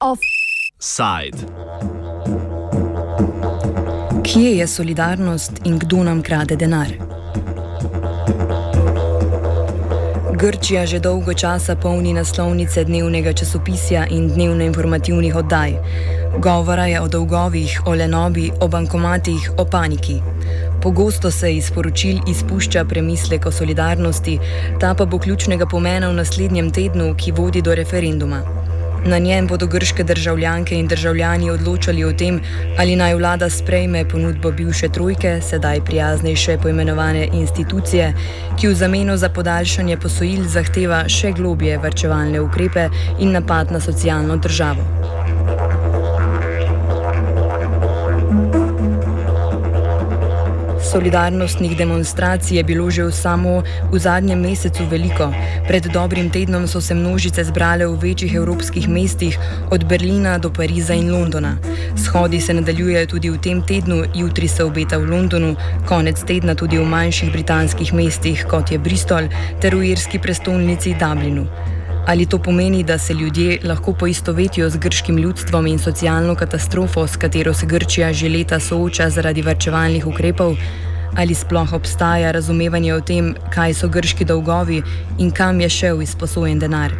Offside. Kje je solidarnost in kdo nam krade denar? Grčija že dolgo časa polni naslovnice dnevnega časopisja in dnevno informativnih oddaj. Govora je o dolgovih, o lenobi, o bankomatih, o paniki. Pogosto se iz poročil izpušča premislek o solidarnosti, ta pa bo ključnega pomena v naslednjem tednu, ki vodi do referenduma. Na njem bodo grške državljanke in državljani odločali o tem, ali naj vlada sprejme ponudbo bivše trojke, sedaj prijaznejše poimenovane institucije, ki v zameno za podaljšanje posojil zahteva še globje vrčevalne ukrepe in napad na socialno državo. Solidarnostnih demonstracij je bilo že v samo v zadnjem mesecu veliko. Pred dobrim tednom so se množice zbrale v večjih evropskih mestih, od Berlina do Pariza in Londona. Shodi se nadaljujejo tudi v tem tednu, jutri se obeta v Londonu, konec tedna tudi v manjših britanskih mestih, kot je Bristol, ter v irski prestolnici Dublinu. Ali to pomeni, da se ljudje lahko poistovetijo z grškim ljudstvom in socialno katastrofo, s katero se Grčija že leta sooča zaradi vrčevalnih ukrepov? Ali sploh obstaja razumevanje o tem, kaj so grški dolgovi in kam je šel izposojen denar?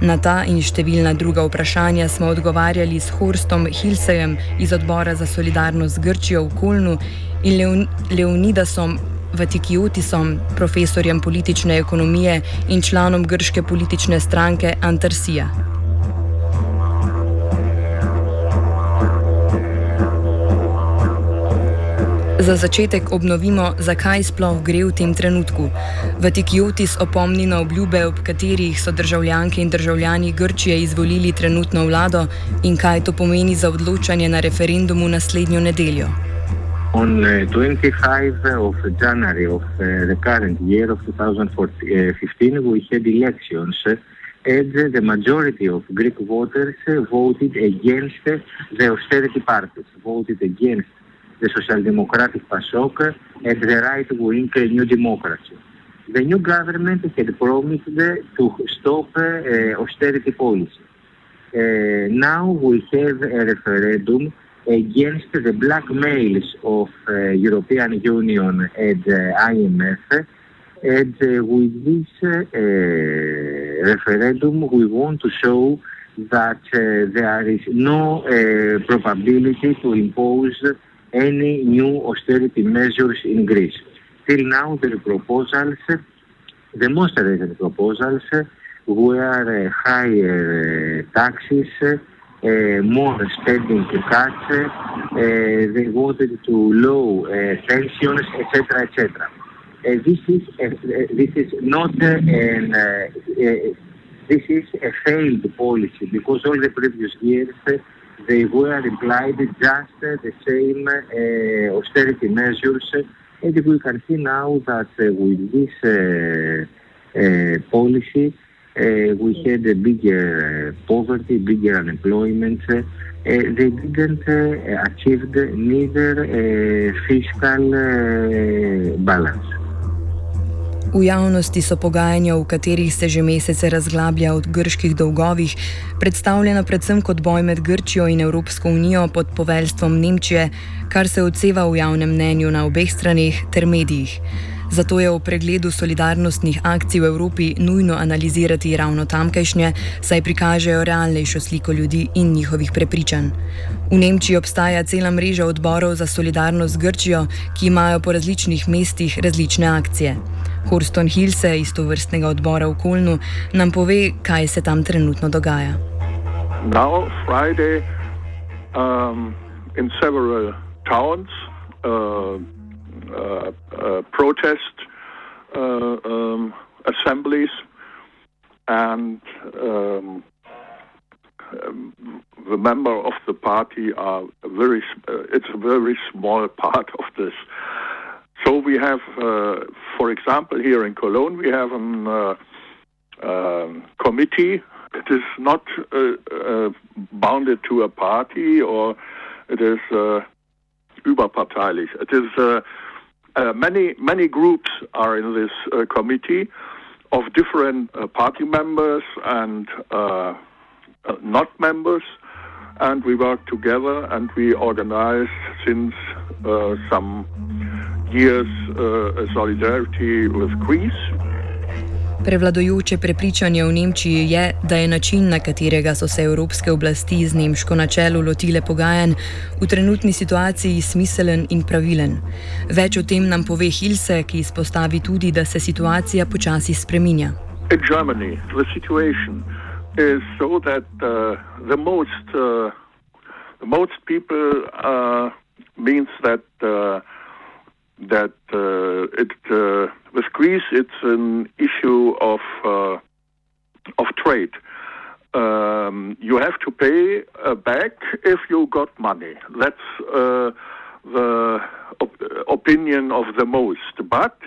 Na ta in številna druga vprašanja smo odgovarjali s Horstom Hilsejem iz odbora za solidarnost z Grčijo v Kolnu in Leon Leonidasom Vatikiotisom, profesorjem politične ekonomije in članom grške politične stranke Antarsija. Za začetek obnovimo, zakaj sploh gre v tem trenutku. Vatikiotis opomni na obljube, ob katerih so državljanke in državljani Grčije izvolili trenutno vlado in kaj to pomeni za odločanje na referendumu naslednjo nedeljo. On uh, 25 of January of uh, the current year of 2015, we had elections uh, and the majority of Greek voters uh, voted against uh, the austerity parties, voted against the Social Democratic PASOK and the right-wing uh, New Democracy. The new government had promised uh, to stop uh, austerity policy. Uh, now we have a referendum against the blackmails of uh, European Union and uh, IMF. And uh, with this uh, referendum, we want to show that uh, there is no uh, probability to impose any new austerity measures in Greece. Till now, the proposals, the most recent proposals, were uh, higher uh, taxes, uh, more spending cuts, uh, they wanted to low uh, pensions, etc., etc. Uh, this is uh, this is not uh, an uh, uh, this is a failed policy because all the previous years uh, they were implied just uh, the same uh, austerity measures, and we can see now that uh, with this uh, uh, policy uh, we had a bigger uh, poverty, bigger unemployment. Uh, they didn't uh, achieve neither uh, fiscal uh, balance. V javnosti so pogajanja, v katerih se že mesece razglablja o grških dolgovih, predstavljena predvsem kot boj med Grčijo in Evropsko unijo pod poveljstvom Nemčije, kar se odseva v javnem mnenju na obeh straneh ter medijih. Zato je v pregledu solidarnostnih akcij v Evropi nujno analizirati ravno tamkajšnje, saj prikažejo realnejšo sliko ljudi in njihovih prepričanj. V Nemčiji obstaja cela mreža odborov za solidarnost z Grčijo, ki imajo po različnih mestih različne akcije. Horston Hilse iz to vrstnega odbora v Kolnu nam pove, kaj se tam trenutno dogaja. Now, Friday, um, in several towns, uh, protest uh, um, assemblies, and um, um, the member of the party are very. it's a very small part of this. So we have, for example, here in Cologne, we have a um, committee. It is not bounded to a party or it is überparteilich. It is uh, many many groups are in this uh, committee of different uh, party members and uh, uh, not members, and we work together and we organize since some years solidarity with Greece. Prevladojoče prepričanje v Nemčiji je, da je način, na katerega so se evropske oblasti z nemško načelu lotile pogajanj, v trenutni situaciji smiselen in pravilen. Več o tem nam pove Hilse, ki izpostavi tudi, da se situacija počasi spreminja. In Germany, the situation is so that uh, the most, uh, the most people uh, means that uh, that uh, it uh, with Greece it's an issue of uh, of trade. Um, you have to pay uh, back if you got money. That's uh, the op- opinion of the most. But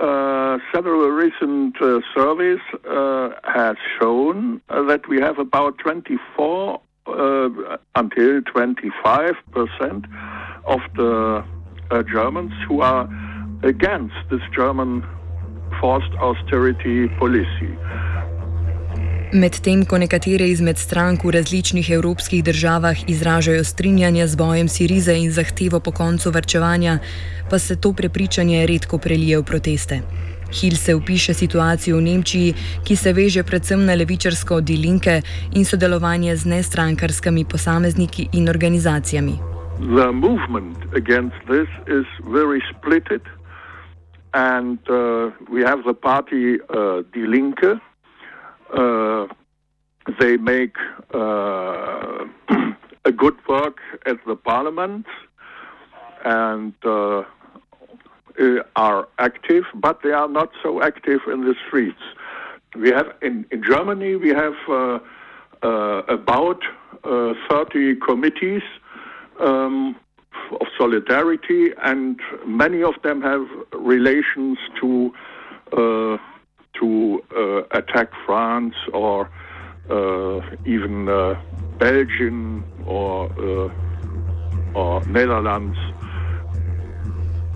uh, several recent surveys has shown that we have about 24 until 25 percent of the uh, Germans who are against this German forced austerity policy. Medtem ko nekatere izmed strank v različnih evropskih državah izražajo strinjanje z bojem Sirize in zahtevo po koncu vrčevanja, pa se to prepričanje redko prelije v proteste. Hill se upiše situacijo v Nemčiji, ki se veže predvsem na levičarsko dilinke in sodelovanje z nestrankarskimi posamezniki in organizacijami. The movement against this is very splitted, and uh, we have the party uh, Die Linke. Uh, they make uh, a good work at the parliament and uh, are active, but they are not so active in the streets. We have in, in Germany we have uh, about 30 committees um, of solidarity, and many of them have relations to uh, to uh, attack France or uh, even uh, Belgium or uh, or Netherlands.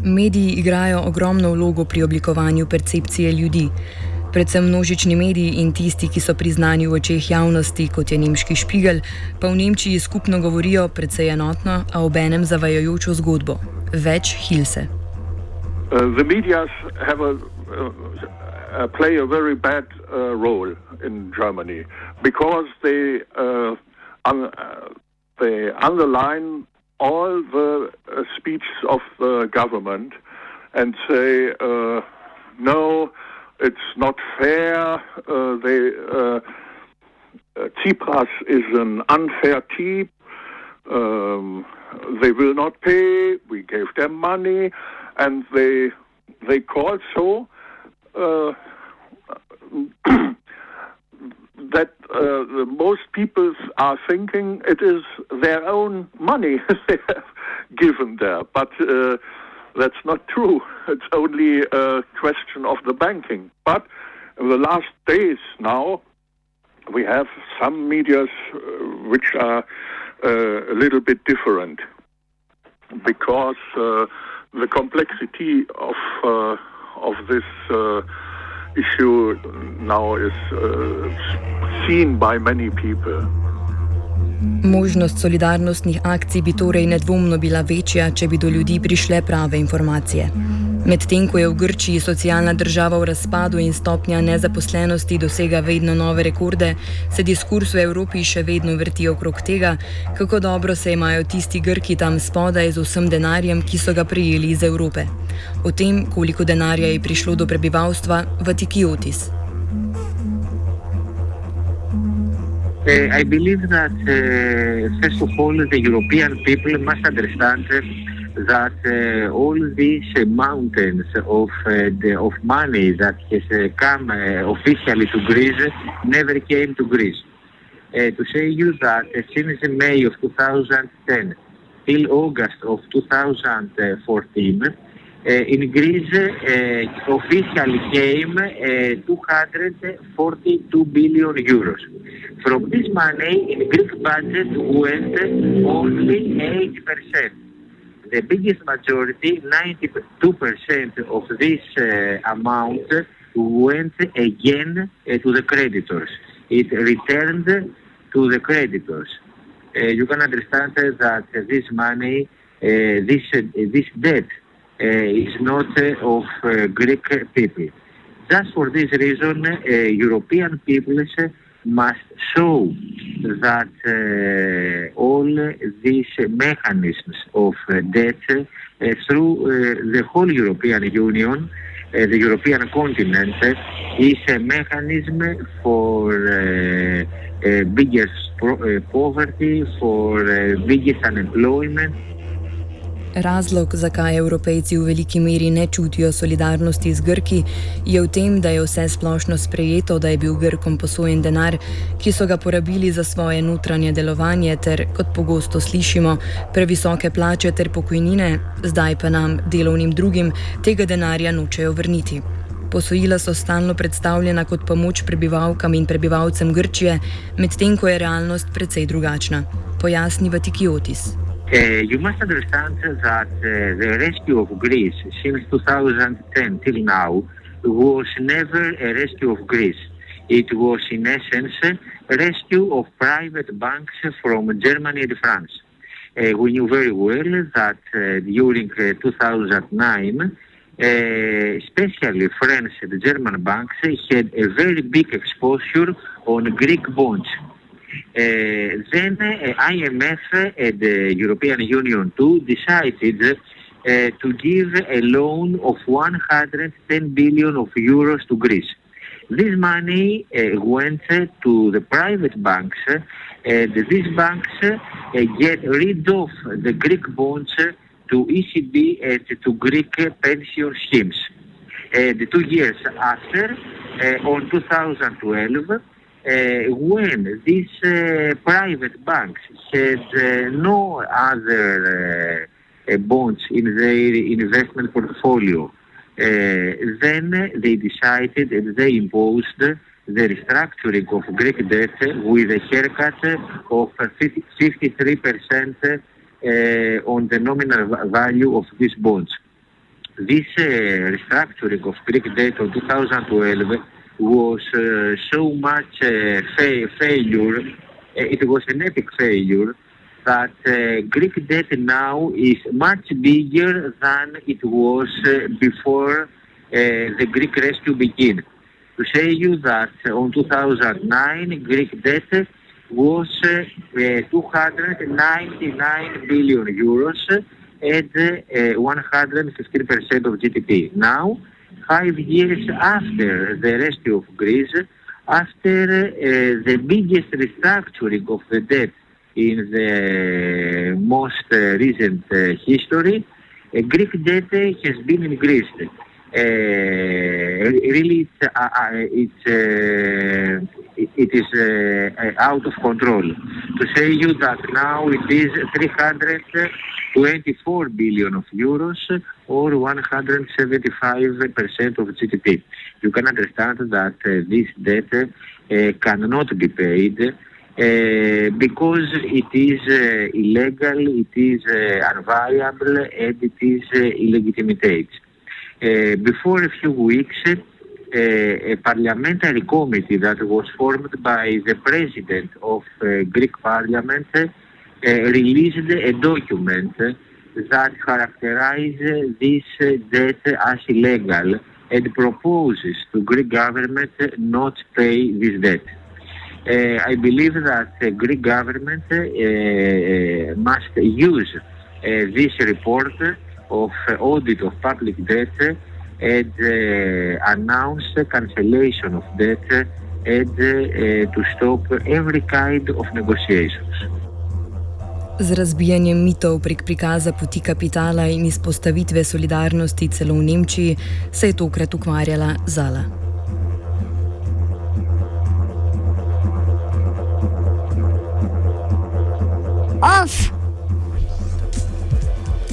Mediji igrajo ogromno vlogo pri oblikovanju percepcije ljudi. Predvsem množični mediji in tisti, ki so priznani v očeh javnosti, kot je nemški špigel, pa v Nemčiji skupno govorijo precej enotno, a ob enem zavajajočo zgodbo. Več hilse. Uh, uh, play a very bad uh, role in Germany because they, uh, un uh, they underline all the uh, speeches of the government and say, uh, no, it's not fair. Uh, they, uh, uh, Tsipras is an unfair type. Um, they will not pay. We gave them money, and they they call so uh, that uh, most people are thinking it is their own money they have given there, but. Uh, that's not true. It's only a question of the banking. But in the last days now, we have some medias uh, which are uh, a little bit different because uh, the complexity of uh, of this uh, issue now is uh, seen by many people. Možnost solidarnostnih akcij bi torej nedvomno bila večja, če bi do ljudi prišle prave informacije. Medtem ko je v Grčiji socialna država v razpadu in stopnja nezaposlenosti dosega vedno nove rekorde, se diskurs v Evropi še vedno vrti okrog tega, kako dobro se imajo tisti Grki tam spodaj z vsem denarjem, ki so ga prijeli iz Evrope. O tem, koliko denarja je prišlo do prebivalstva, Vatiki I believe that, uh, first of all, the European people must understand uh, that uh, all these uh, mountains of, uh, the, of money that has come officially to Greece never came to Greece. to say you that since May of 2010 till August of 2014, in Greece officially came 242 billion euros. From this money, in Greek budget went only 8%. the biggest majority, 92% of this uh, amount went again uh, to the creditors. It returned to the creditors. Uh, you can understand that this money, this, this debt, is not of Greek people. Just for this reason, European peoples must show that uh, all these mechanisms of uh, debt uh, through the whole European Union, the European continent, is a mechanism for biggest poverty, for biggest unemployment. Razlog, zakaj evropejci v veliki meri ne čutijo solidarnosti z Grki, je v tem, da je vse splošno sprejeto, da je bil Grkom posojen denar, ki so ga porabili za svoje notranje delovanje, ter, kot pogosto slišimo, previsoke plače ter pokojnine, zdaj pa nam, delovnim drugim, tega denarja nočejo vrniti. Posojila so stalno predstavljena kot pomoč prebivalkam in prebivalcem Grčije, medtem ko je realnost precej drugačna. Pojasni Vatikiotis. Uh, you must understand that uh, the rescue of Greece since 2010 till now was never a rescue of Greece. It was in essence a rescue of private banks from Germany and France. Uh, we knew very well that uh, during uh, 2009, uh, especially French and German banks had a very big exposure on Greek bonds. Uh, then uh, IMF and the European Union too decided uh, to give a loan of 110 billion of euros to Greece. This money went to the private banks, and these banks get rid of the Greek bonds to ECB and to Greek pension schemes. two years after, on 2012, uh, when these uh, private banks had uh, no other bonds in their investment portfolio, then they decided and they imposed the restructuring of Greek debt with a haircut of 53% uh, on the nominal value of these bonds. This uh, restructuring of Greek debt of 2012 was uh, so much uh, fa- failure, uh, it was an epic failure, that Greek debt now is much bigger than it was before the Greek rescue began. To say you that on 2009 Greek debt was uh, 299 billion euros at uh, 115% of GDP. Now five years after the rescue of Greece, after uh, the biggest restructuring of the debt in the most uh, recent uh, history, Greek debt has been increased. Uh, really, it's, uh, uh, it's it is out of control. To say you that now it is 324 billion of euros or 175% of GDP. You can understand that uh, this debt uh, cannot be paid uh, because it is uh, illegal, it is uh, unviable, and it is uh, illegitimate. before a few weeks, a parliamentary committee that was formed by the president of Greek parliament released a document that characterizes this debt as illegal and proposes to Greek government not pay this debt. Uh, I believe that the Greek government uh, uh must use uh, this report of audit of public debt and uh, announce cancellation of debt and to stop every kind of negotiations. Z razbijanjem mitov prek prikaza poti kapitala in izpostavitve solidarnosti celo v Nemčiji se je tokrat ukvarjala Zala. Off!